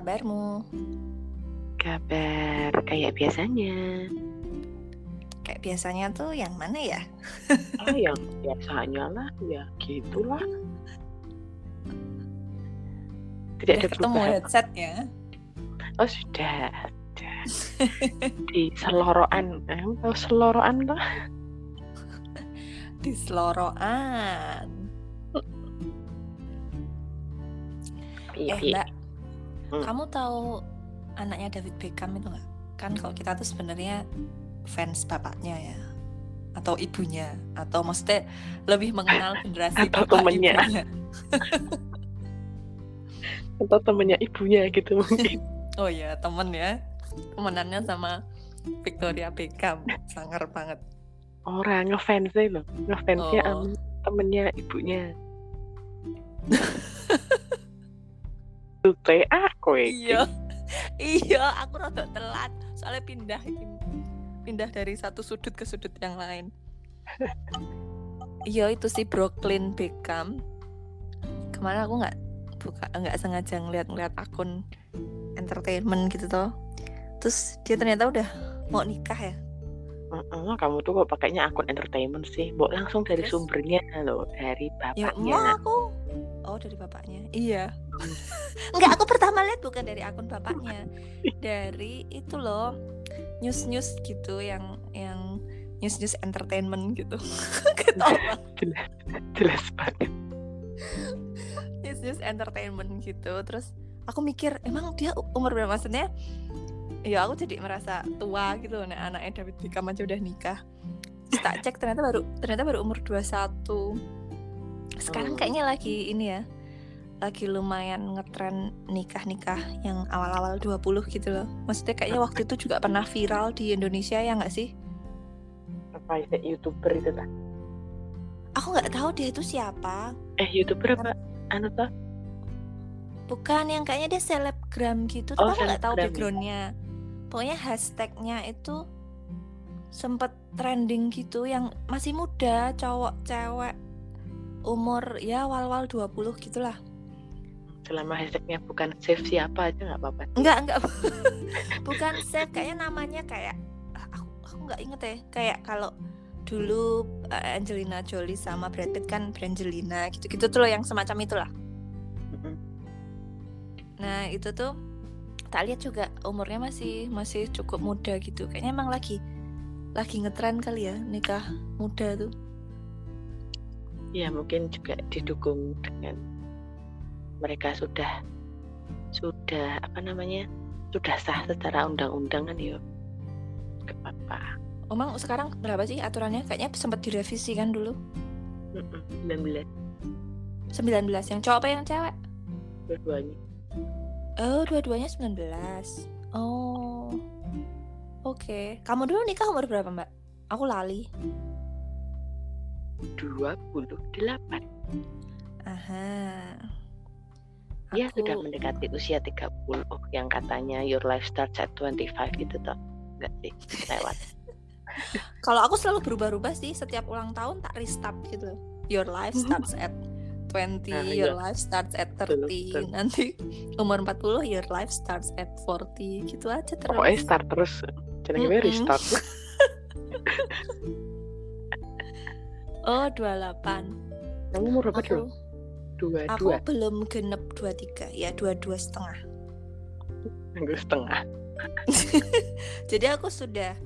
kabarmu? Kabar kayak biasanya. Kayak biasanya tuh yang mana ya? Ah, yang biasanya lah, ya gitulah. Tidak Udah ada ketemu headsetnya. Oh sudah, sudah. Di seloroan, eh, tahu seloroan lah. Di seloroan. Iya, Eh iya. mbak, Hmm. kamu tahu anaknya David Beckham itu nggak? Kan kalau kita tuh sebenarnya fans bapaknya ya, atau ibunya, atau maksudnya lebih mengenal generasi Atau bapak temennya. ibunya. Atau temennya ibunya gitu mungkin. Oh iya temen ya, temenannya sama Victoria Beckham, sangar banget. Orang ngefansnya loh, ngefansnya Oh. sama temennya ibunya. Tute aku Iya, iya, aku rada telat, soalnya pindah pindah dari satu sudut ke sudut yang lain. Iya itu si Brooklyn Beckham. Kemarin aku nggak buka nggak sengaja ngeliat-ngeliat akun entertainment gitu toh. Terus dia ternyata udah mau nikah ya. Heeh, kamu tuh kok pakainya akun entertainment sih? Mbok langsung dari Terus? sumbernya loh, dari Ya bapaknya. mau aku. Oh dari bapaknya. Iya. Enggak, aku pertama lihat bukan dari akun bapaknya. Dari itu loh news-news gitu yang yang news-news entertainment gitu. Ketawa. Jelas banget. news-news entertainment gitu. Terus aku mikir emang dia umur berapa maksudnya? Ya aku jadi merasa tua gitu nah anaknya David Beckham aja udah nikah. Terus tak cek ternyata baru ternyata baru umur 21. Sekarang kayaknya lagi ini ya. Lagi lumayan ngetren nikah-nikah yang awal-awal 20 gitu loh. Maksudnya kayaknya waktu itu juga pernah viral di Indonesia ya nggak sih? Apa itu youtuber itu lah? Aku nggak tahu dia itu siapa. Eh youtuber apa? Anu tuh? Bukan yang kayaknya dia selebgram gitu, Oh, tapi nggak tahu ya. backgroundnya. Pokoknya hashtagnya itu sempet trending gitu yang masih muda, cowok, cewek, umur ya awal-awal 20 gitulah. Selama hashtagnya bukan save siapa aja nggak apa-apa. Enggak, enggak. Bukan save, kayaknya namanya kayak ah, aku aku nggak inget ya. Kayak kalau dulu eh, Angelina Jolie sama Brad Pitt kan Brangelina gitu-gitu tuh loh yang semacam itulah. Mm-mm. Nah itu tuh tak lihat juga umurnya masih masih cukup muda gitu. Kayaknya emang lagi lagi ngetren kali ya nikah muda tuh. Ya mungkin juga didukung dengan mereka sudah sudah apa namanya sudah sah secara undang-undang kan ya. Gak apa-apa. Emang sekarang berapa sih aturannya? Kayaknya sempat direvisi kan dulu. Mm-mm, 19 19 yang cowok apa yang cewek? dua-duanya. Oh, dua-duanya 19. Oh. Oke. Kamu dulu nikah umur berapa, Mbak? Aku lali. 28 Aha. Dia Aku- sudah mendekati usia 30 yang katanya your life starts at 25 gitu toh. Enggak sih, lewat. Kalau aku selalu berubah-ubah sih setiap ulang tahun tak restart gitu. Your life starts at 20, Nah, your iya. life starts at Betul, 30. betul. Nanti umur 40 your life starts at 40. Gitu aja terus. Pokoknya start terus. Jangan gue Mm-mm. restart. Oh, 28. Kamu umur berapa dulu? Dua, aku dua. belum genep 23. Ya, 22 setengah. Minggu setengah. Jadi aku sudah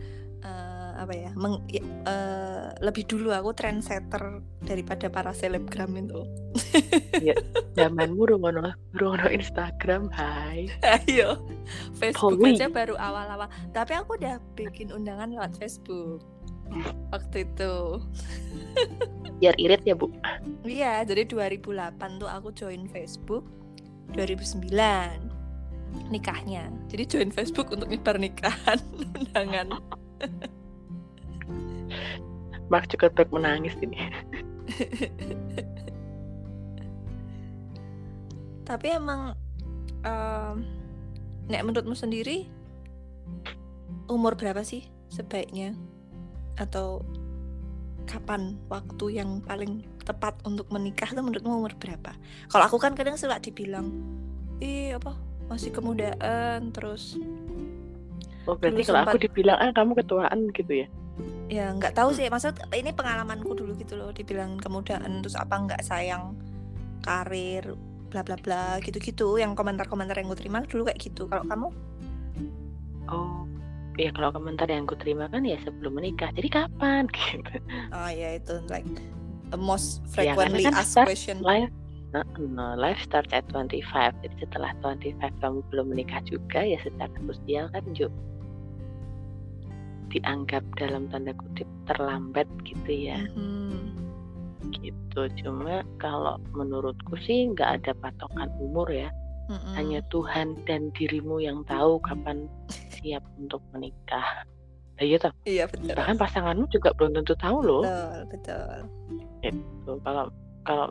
eh, apa ya, meng- ya, eh, lebih dulu aku trendsetter daripada para selebgram itu. Zamanmu rungono, rungono Instagram, hai. Ayo, Facebook Holy. aja baru awal-awal. Tapi aku udah bikin undangan lewat Facebook waktu itu. Biar irit ya, Bu. Iya, jadi 2008 tuh aku join Facebook. 2009 nikahnya. Jadi join Facebook untuk nyebar nikahan undangan. Mark Zuckerberg menangis ini. Tapi emang em, nek menurutmu sendiri umur berapa sih sebaiknya atau kapan waktu yang paling tepat untuk menikah tuh menurutmu umur berapa? Kalau aku kan kadang suka dibilang, ih apa masih kemudaan terus Oh berarti kalau aku sempat- dibilang ah kamu ketuaan gitu ya? ya nggak tahu sih maksud ini pengalamanku dulu gitu loh dibilang kemudaan terus apa nggak sayang karir bla bla bla gitu gitu yang komentar komentar yang gue terima dulu kayak gitu kalau kamu Oh ya kalau komentar yang ku terima kan ya sebelum menikah. Jadi kapan gitu? ah ya itu like the most Ya, frequently kan asked start question Life no, no, life starts at 25 Jadi setelah 25 kamu belum menikah juga Ya secara sosial kan Ju Dianggap dalam tanda kutip terlambat gitu ya Mhm. Gitu Cuma kalau menurutku sih nggak ada patokan umur ya Mm-mm. Hanya Tuhan dan dirimu yang tahu kapan siap untuk menikah. Nah, iya toh. iya betul. Bahkan pasanganmu juga belum tentu tahu loh. Betul betul. Gitu. Kalau kalau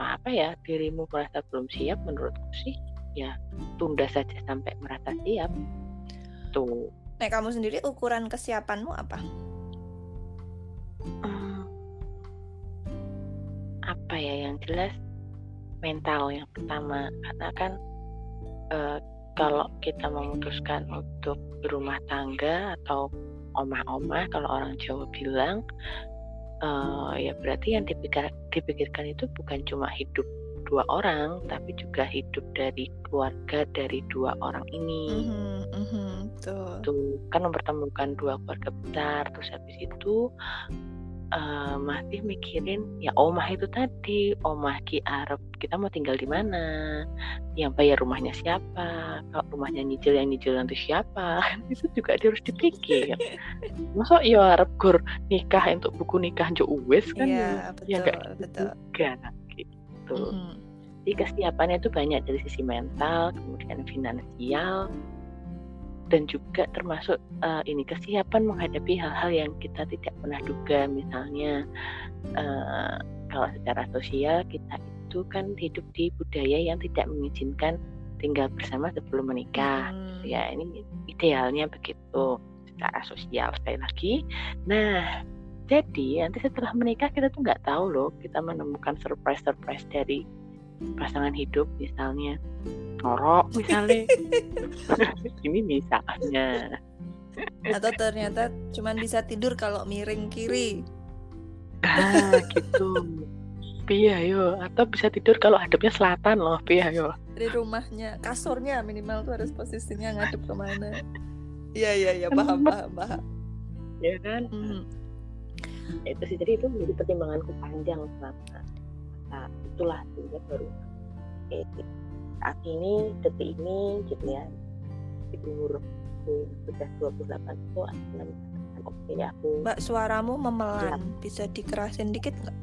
apa ya dirimu merasa belum siap menurutku sih ya tunda saja sampai merasa siap. Tuh. Nah kamu sendiri ukuran kesiapanmu apa? Hmm, apa ya yang jelas mental yang pertama. Karena kan eh, kalau kita memutuskan untuk berumah tangga atau omah-omah kalau orang Jawa bilang eh, ya berarti yang dipikir, dipikirkan itu bukan cuma hidup dua orang tapi juga hidup dari keluarga dari dua orang ini. Mhm, mhm, betul. Itu kan mempertemukan dua keluarga besar terus habis itu eh, masih mikirin ya omah itu tadi omah Ki Arab kita mau tinggal di mana? Yang bayar rumahnya siapa? Kalau rumahnya nyicil yang nyicil nanti siapa? Itu juga dia harus dipikir. Masa ya Arab gur nikah untuk buku nikah jo uwes kan? Iya ya betul nggak gitu betul. juga gitu. Mhm. jadi kesiapannya itu banyak dari sisi mental, kemudian finansial, dan juga termasuk eh, ini kesiapan menghadapi hal-hal yang kita tidak pernah duga. Misalnya eh, kalau secara sosial kita itu kan hidup di budaya yang tidak mengizinkan tinggal bersama sebelum menikah. Mhm. Ya ini idealnya begitu secara sosial sekali lagi. Nah jadi nanti setelah menikah kita tuh nggak tahu loh kita menemukan surprise-surprise dari pasangan hidup misalnya. Ngorok misalnya. Ini misalnya. Atau ternyata cuman bisa tidur kalau miring kiri. Ah gitu. Pia yo atau bisa tidur kalau hadapnya selatan loh Pia yo dari rumahnya kasurnya minimal tuh harus posisinya ngadep ke mana. Iya iya iya paham paham paham. Ya kan? Mhm. itu sih. Jadi itu menjadi pertimbanganku panjang selama itulah sehingga baru. Eh, saat ini detik ini gitu ya. Di umurku yang sudah 28 itu aku oke aku mbak suaramu memelan. Bisa dikerasin dikit nggak?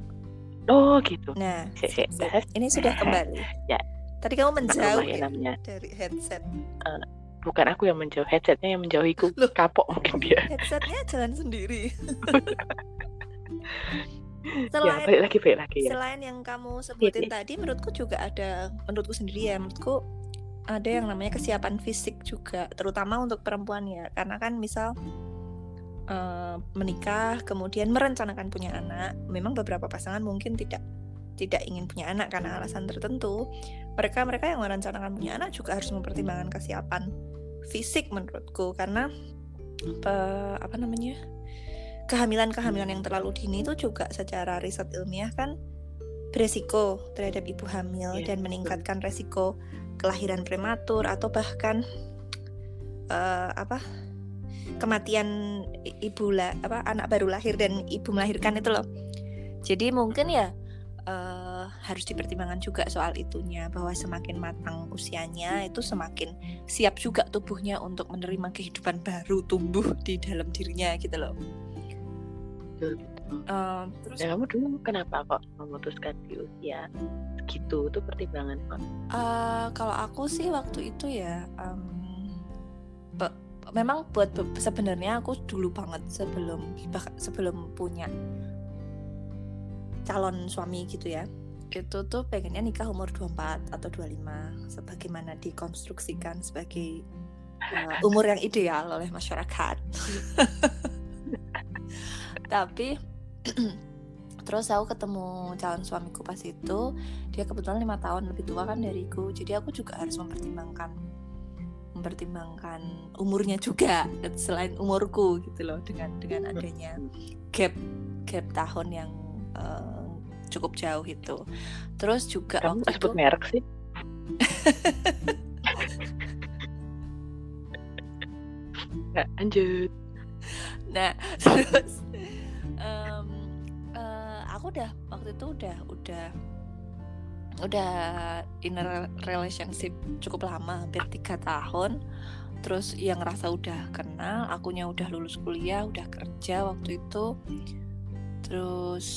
Oh gitu. Nah sik, sip. tes. ini sudah kembali. Ya. tadi kamu menjauh ya ya namanya. dari headset. Bukan aku yang menjauh headsetnya yang menjauhiku. Loh. kapok mungkin dia. Headsetnya jalan sendiri ya selain balik lagi balik lagi ya. selain yang kamu sebutin Iya. tadi menurutku juga ada menurutku sendiri ya menurutku ada yang namanya kesiapan fisik juga terutama untuk perempuan ya. Karena kan misal eh, menikah kemudian merencanakan punya anak memang beberapa pasangan mungkin tidak tidak ingin punya anak karena alasan tertentu. Mereka mereka yang merencanakan punya anak juga harus mempertimbangkan kesiapan fisik menurutku. Karena pe- apa namanya kehamilan-kehamilan yang terlalu dini itu juga secara riset ilmiah kan beresiko terhadap ibu hamil Iya, dan meningkatkan resiko kelahiran prematur atau bahkan eh, apa kematian ibu lah apa anak baru lahir dan ibu melahirkan itu loh. Jadi mungkin ya eh, harus dipertimbangkan juga soal itunya bahwa semakin matang usianya itu semakin siap juga tubuhnya untuk menerima kehidupan baru tumbuh di dalam dirinya gitu loh betul betul Eh, terus nah kamu dulu kenapa kok memutuskan di usia segitu? Itu pertimbangan kok. Eh, kalau aku sih waktu itu ya em, be- memang buat be- sebenarnya aku dulu banget sebelum sebelum punya calon suami gitu ya itu tuh pengennya nikah umur 24 atau 25 sebagaimana dikonstruksikan sebagai eh, umur yang ideal oleh masyarakat tapi terus aku ketemu calon suamiku pas itu. Dia kebetulan lima tahun lebih tua kan dariku. Jadi aku juga harus mempertimbangkan mempertimbangkan umurnya juga selain umurku gitu loh dengan dengan adanya gap gap tahun yang uh, cukup jauh itu. Terus juga kamu waktu sebut itu, merek sih? Nggak lanjut. Nah terus um, uh, aku udah waktu itu udah udah udah in relationship cukup lama hampir tiga tahun. Terus yang ngerasa udah kenal akunya udah lulus kuliah udah kerja waktu itu. Terus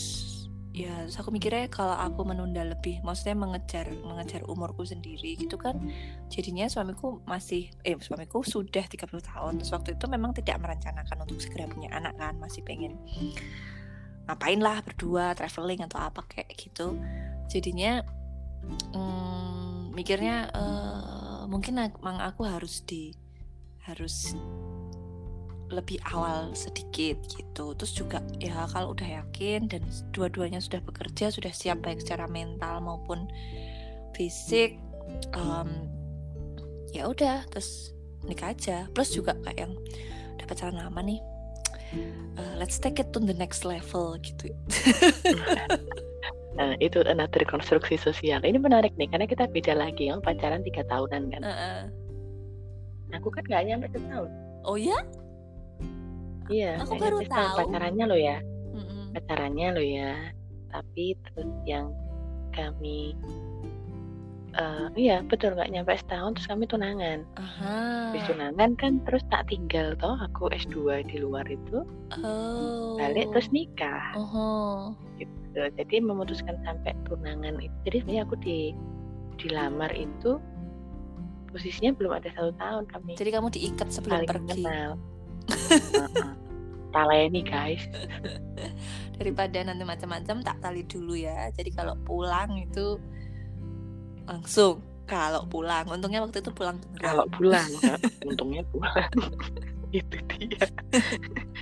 ya terus aku mikirnya kalau aku menunda lebih maksudnya mengejar mengejar umurku sendiri gitu kan jadinya suamiku masih eh suamiku sudah 30 tahun. Terus waktu itu memang tidak merencanakan untuk segera punya anak kan masih pengen ngapain lah berdua traveling atau apa kayak gitu. Jadinya hmm, mikirnya uh, mungkin emang aku harus di harus lebih awal sedikit gitu terus juga ya kalau udah yakin dan dua-duanya sudah bekerja sudah siap baik secara mental maupun fisik um, ya udah terus nikah aja plus juga kayak yang udah pacaran lama nih uh, let's take it to the next level gitu Nah, itu another konstruksi sosial. Ini menarik nih, karena kita beda lagi. Yang pacaran tiga tahunan kan. Uh -uh. Aku kan gak nyampe setahun. Oh ya? Iya. Aku baru tahu. Pacarannya lo ya. Pacarannya lo ya. Tapi terus yang kami uh, iya betul nggak nyampe setahun terus kami tunangan. Aha. Habis tunangan kan terus tak tinggal toh aku S2 di luar itu. Oh. Balik terus nikah. -huh. Gitu gitu jadi memutuskan sampai tunangan itu jadi sebenarnya aku di dilamar itu posisinya belum ada satu tahun kami jadi kamu diikat sebelum Saling pergi kenal taleni guys. Daripada nanti macam-macam tak tali dulu ya. Jadi kalau pulang itu langsung. Kalau pulang untungnya waktu itu pulang kalau pulang untungnya pulang. Itu dia.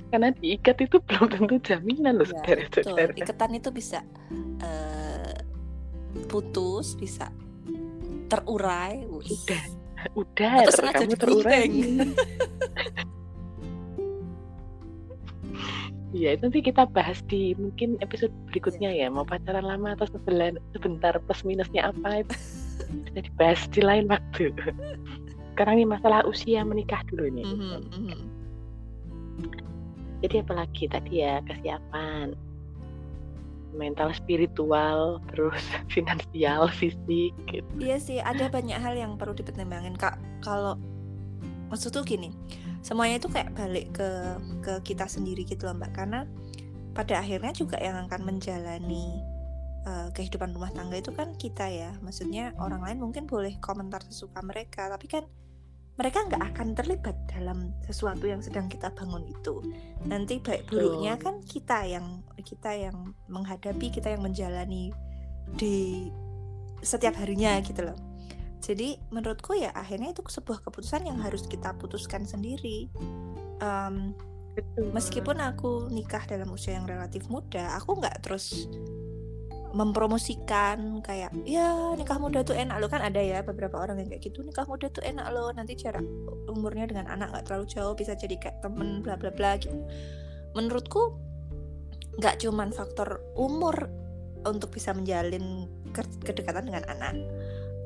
Karena diikat itu belum tentu jaminan loh ya, saudara ikatan itu bisa uh, putus bisa terurai. Udah. Udah atau kamu terurai Iya, itu nanti kita bahas di mungkin episode berikutnya ya. Mau pacaran lama atau sebelah, sebentar plus minusnya apa itu bisa dibahas di lain waktu sekarang ini masalah usia menikah dulu. Mm -hmm, mm -hmm. Jadi apalagi tadi ya kesiapan mental spiritual terus finansial fisik gitu. Iya sih ada banyak hal yang perlu dipertimbangkan kak kalau maksud tuh gini semuanya itu kayak balik ke ke kita sendiri gitu loh mbak. Karena pada akhirnya juga yang akan menjalani uh, kehidupan rumah tangga itu kan kita ya. Maksudnya orang lain mungkin boleh komentar sesuka mereka tapi kan mereka nggak akan terlibat dalam sesuatu yang sedang kita bangun itu. Nanti baik buruknya kan kita yang kita yang menghadapi kita yang menjalani di setiap harinya gitu loh jadi menurutku ya akhirnya itu sebuah keputusan yang harus kita putuskan sendiri. Um, meskipun aku nikah dalam usia yang relatif muda aku nggak terus mempromosikan kayak ya nikah muda tuh enak lo kan ada ya beberapa orang yang kayak gitu nikah muda tuh enak lo nanti jarak umurnya dengan anak nggak terlalu jauh bisa jadi kayak temen bla bla bla gitu. Menurutku nggak cuman faktor umur untuk bisa menjalin kedekatan dengan anak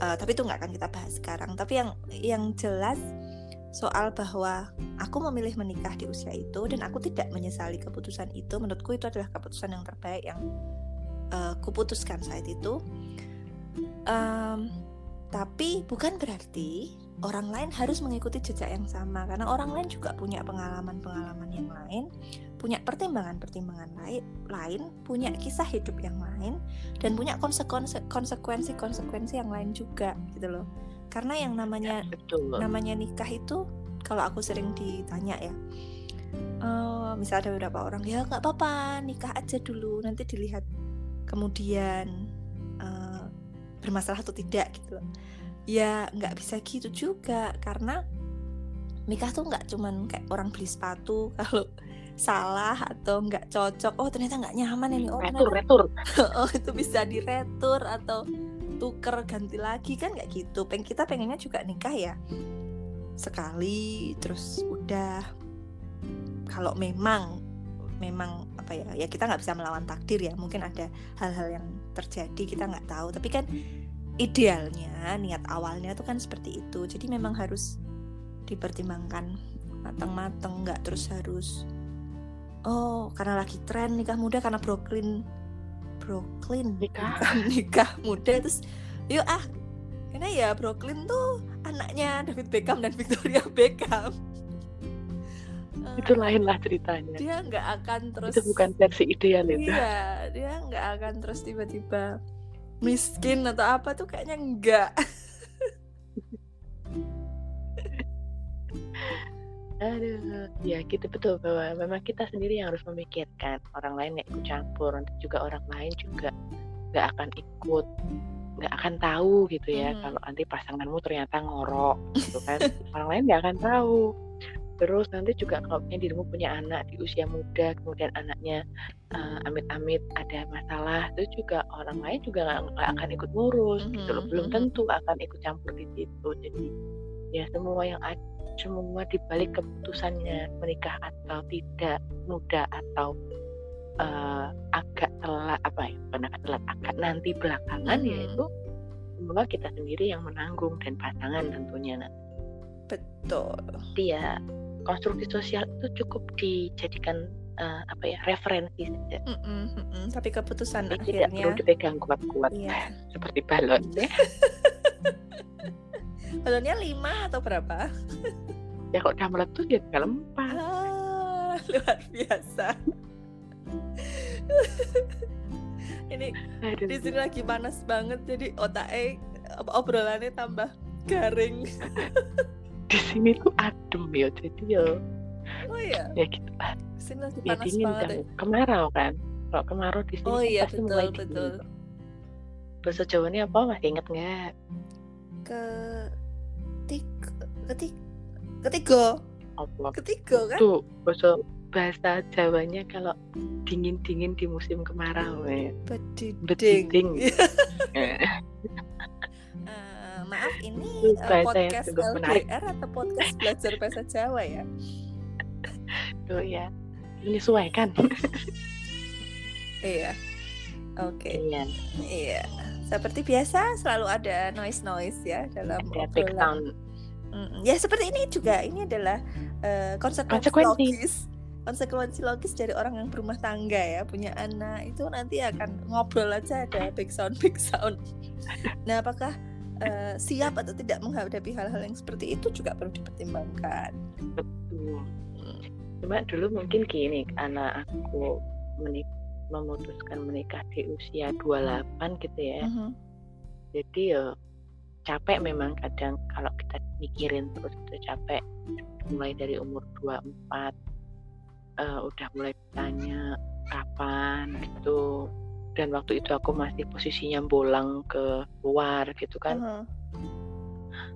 uh, tapi itu nggak akan kita bahas sekarang. Tapi yang yang jelas soal bahwa aku memilih menikah di usia itu dan aku tidak menyesali keputusan itu menurutku itu adalah keputusan yang terbaik yang uh, kuputuskan saat itu. Um, tapi bukan berarti orang lain harus mengikuti jejak yang sama karena orang lain juga punya pengalaman-pengalaman yang lain, punya pertimbangan-pertimbangan lain, lain, punya kisah hidup yang lain dan punya konsekuensi-konsekuensi yang lain juga gitu loh. Karena yang namanya ya, betul. namanya nikah itu kalau aku sering ditanya ya, uh, misal ada beberapa orang ya nggak apa-apa nikah aja dulu nanti dilihat kemudian uh, bermasalah atau tidak gitu ya nggak bisa gitu juga karena nikah tuh nggak cuman kayak orang beli sepatu kalau salah atau nggak cocok. Oh ternyata nggak nyaman ini. Oh retur retur. Oh itu bisa diretur atau tuker ganti lagi kan nggak gitu. Peng kita pengennya juga nikah ya sekali terus udah. Kalau memang memang apa ya ya kita nggak bisa melawan takdir ya. Mungkin ada hal-hal yang terjadi kita nggak tahu. Tapi kan idealnya niat awalnya tuh kan seperti itu. Jadi memang harus dipertimbangkan matang-matang nggak terus harus oh karena lagi tren nikah muda karena Brooklyn Brooklyn Nikah. nikah muda terus yuk ah karena ya Brooklyn tuh anaknya David Beckham dan Victoria Beckham. Itu lainlah ceritanya. dia nggak akan terus itu bukan versi ideal itu. Iya dia nggak akan terus tiba-tiba miskin atau apa tuh kayaknya enggak Aduh, ya gitu betul bahwa memang kita sendiri yang harus memikirkan orang lain nggak ikut campur, nanti juga orang lain juga nggak akan ikut, nggak akan tahu gitu ya Mhm. kalau nanti pasanganmu ternyata ngorok gitu kan, orang lain nggak akan tahu. Terus nanti juga kalau dirimu punya anak di usia muda, kemudian anaknya eh, amit-amit ada masalah, itu juga orang lain juga nggak akan ikut ngurus gitu loh, Mhm, belum mhm. tentu akan ikut campur di situ. Jadi ya semua yang ada semua dibalik keputusannya menikah atau tidak muda atau eh, agak telat apa ya bukan agak telat agak nanti belakangan Mhm. yaitu semua kita sendiri yang menanggung dan pasangan tentunya nanti betul ya konstruksi sosial itu cukup dijadikan eh, apa ya referensi saja. Mm-mm, mm-mm. tapi keputusan tidak akhirnya perlu dipegang kuat-kuat. Iya. Seperti balon. Ya balonnya lima atau berapa? Ya kok udah meletus ya tinggal empat. Ah, luar biasa. Ini Aduh. di sini lagi panas banget jadi otaknya obrolannya tambah garing di sini tuh adem ya jadi ya oh iya? ya gitu. Lah di sini lagi ya panas dingin banget kan. ya. kemarau kan? Kalau kemarau di sini oh kan iya pasti mulai betul dingin. betul. Bahasa Jawanya apa? Masih inget nggak? Ke ketiga ketiga ketiga apa? Ketiga kan? Tuh bahasa bahasa Jawanya kalau dingin dingin di musim kemarau ya. Bediding Bediding. Maaf ini yang podcast. LDR atau podcast belajar bahasa Jawa ya? Tuh ya menyesuaikan. Iya. Oke. Iya. Iya. Seperti biasa selalu ada noise noise ya dalam ada obrolan. Mm, ya seperti ini juga. Ini adalah eh, konsekuensi, Konsekuensi. logis. Konsekuensi logis dari orang yang berumah tangga ya. Punya anak itu nanti akan ngobrol aja ada big sound big sound nah apakah eh, siap atau tidak menghadapi hal-hal yang seperti itu juga perlu dipertimbangkan. Betul. Cuma dulu mungkin gini anak aku menik memutuskan menikah di usia 28 gitu ya. Mhm. jadi ya capek memang kadang kalau kita mikirin terus itu capek mulai dari umur 24 eh, udah mulai bertanya kapan gitu dan waktu itu aku masih posisinya bolang ke luar gitu kan. Mhm.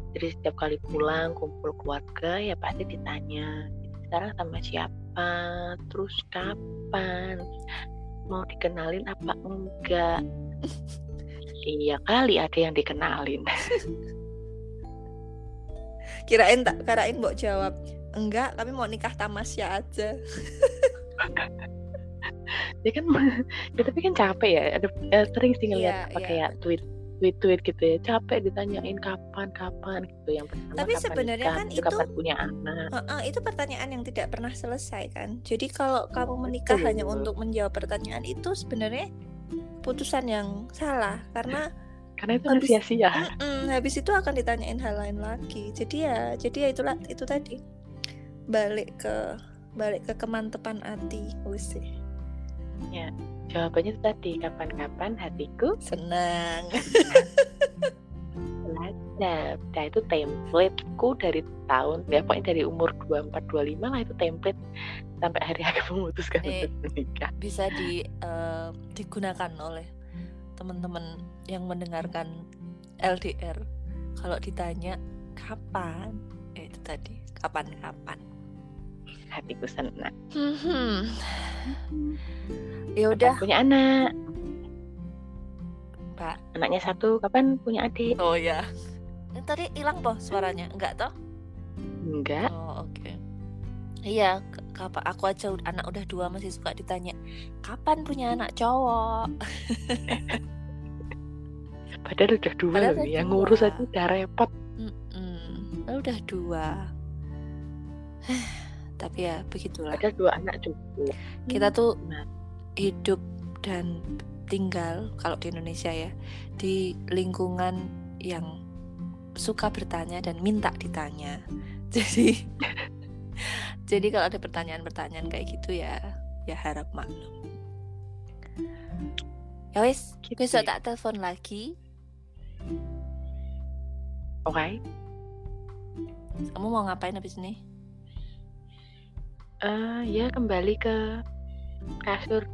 jadi setiap kali pulang kumpul keluarga ya pasti ditanya sekarang sama siapa? Terus kapan? Mau dikenalin apa enggak? Iya kali ada yang dikenalin. Kirain tak kirain mbok jawab enggak kami mau nikah tamasya aja ya kan ya tapi kan capek ya ada eh, sering sih ngeliat Iya, apa iya. kayak tweet tweet tweet gitu ya capek ditanyain kapan kapan gitu yang pertama Tapi kapan sebenarnya nikah, kan itu- kapan punya anak Heeh, itu pertanyaan yang tidak pernah selesai kan. Jadi kalau kamu menikah Betul. hanya untuk menjawab pertanyaan itu sebenarnya keputusan yang salah karena karena itu Habis- sia-sia mm-mm, habis itu akan ditanyain hal lain lagi. Jadi ya, jadi ya itulah itu tadi balik ke balik ke kemantepan hati, wis sih. jawabannya tadi kapan-kapan hatiku Senang. Nah, nah itu templateku dari tahun ya pokoknya dari umur 24 25 lah itu template sampai hari aku memutuskan untuk menikah. Bisa di eh, digunakan oleh teman-teman yang mendengarkan LDR. Kalau ditanya kapan, eh, itu tadi kapan-kapan. Hatiku senang. Hmm. Ya Kapan udah, punya anak. Pak. Anaknya satu, kapan punya adik? Oh ya. Tadi hilang toh suaranya? Enggak toh? enggak Oh oke. Iya, k- kapan aku aja anak udah dua masih suka ditanya kapan punya anak cowok. padahal udah dua Padahal loh yang ngurus aja udah repot Mm-mm. Padahal udah dua. Tapi ya begitulah. padahal dua anak juga Kita tuh Nah. Hidup dan tinggal kalau di Indonesia ya di lingkungan yang suka bertanya dan minta ditanya. Jadi jadi kalau ada pertanyaan-pertanyaan kayak gitu ya ya harap maklum. Ya wis, Gitu besok ya. tak telepon lagi. oke Kamu mau ngapain habis ini? Eh, ya kembali ke kasur.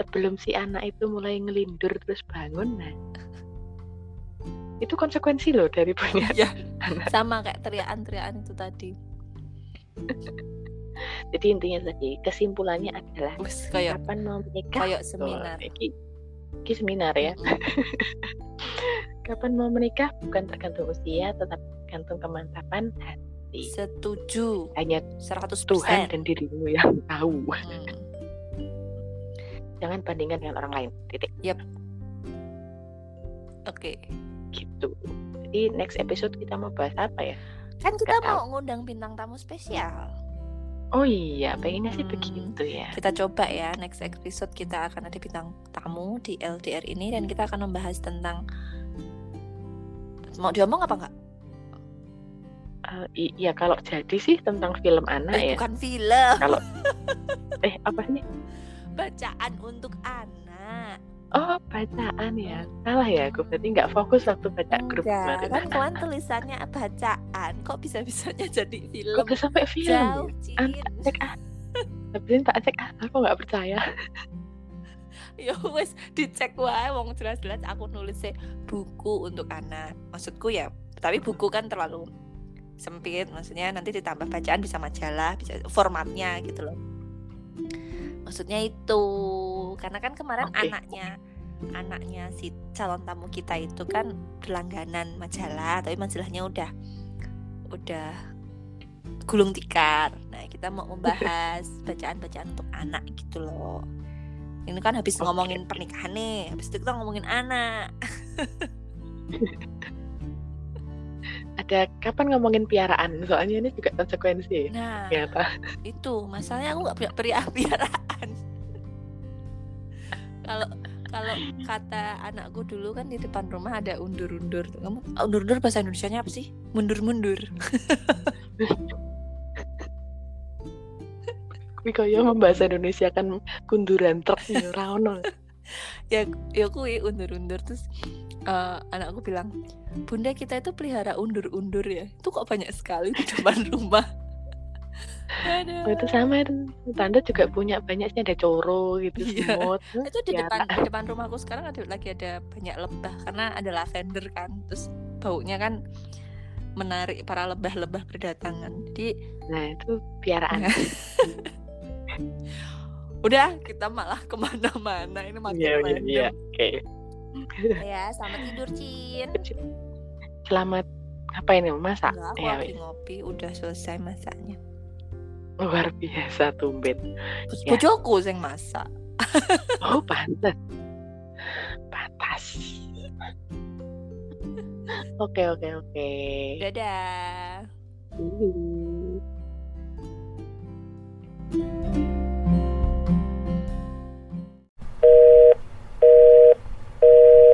Sebelum si anak itu mulai ngelindur terus bangun nah. Itu konsekuensi loh dari punya Ya. anak. Sama kayak teriakan-teriakan itu tadi. jadi intinya tadi kesimpulannya adalah Wis kayak kapan mau menikah? kayak seminar. iki, iki seminar ya. Kapan mau menikah? Bukan tergantung usia tetapi tergantung kemantapan hati Setuju hanya 100%. Tuhan dan dirimu yang tahu Hmm. jangan bandingkan dengan orang lain titik Oke. gitu jadi next episode kita mau bahas apa ya Kan kita Nggak mau ngundang bintang tamu spesial. oh iya pengennya sih Hmm. begitu ya Kita coba ya next episode kita akan ada bintang tamu di LDR ini dan kita akan membahas tentang mau diomong apa enggak? I- iya kalau jadi sih tentang film anak Eh, ya bukan film, kalau eh apa sih bacaan untuk anak. oh bacaan ya salah ya aku berarti nggak fokus waktu baca grup Enggak, kemarin kan kemarin tulisannya bacaan. Kok bisa-bisanya jadi kok film? bisa sampai film Jauh, ya? Cin. tak cek ah tapi tak cek ah aku nggak percaya ya wes dicek wae wong jelas-jelas aku nulis buku untuk anak maksudku ya tapi buku kan terlalu sempit maksudnya nanti ditambah bacaan bisa majalah bisa formatnya gitu loh maksudnya itu karena kan kemarin Oke. anaknya anaknya si calon tamu kita itu kan berlangganan majalah tapi majalahnya udah udah gulung tikar nah kita mau membahas bacaan-bacaan untuk anak gitu loh ini kan habis Oke. ngomongin pernikahan nih habis itu kita ngomongin anak ada kapan ngomongin piaraan? Soalnya ini juga konsekuensi ya. Nah ternyata. itu. Masalahnya aku nggak punya pria piaraan. Kalau kalau kata anakku dulu kan di depan rumah ada undur-undur. Kamu undur-undur bahasa Indonesia-nya apa sih? Mundur-mundur. Kuwi kaya membahasa Indonesia kan kunduran truk ya ono. ya ya kui undur-undur. Terus eh, anakku bilang bunda kita itu pelihara undur-undur ya itu kok banyak sekali di depan rumah Aduh. Oh, itu sama itu. Tante juga punya banyak sih ada coro gitu Iya. semut. itu di depan piara. di depan rumahku sekarang ada lagi ada banyak lebah karena ada lavender kan terus baunya kan menarik para lebah-lebah berdatangan jadi Nah, itu piaraan. udah kita malah ke mana-mana ini makin Iya, iya, random iya. Oke. ya selamat tidur Cin. Selamat apa ini masak? Enggak, ya, ngopi udah selesai masaknya. Luar biasa tumben. Ya. yang masak. Oh pantas pantas. Oke oke oke. Dadah. Thank you.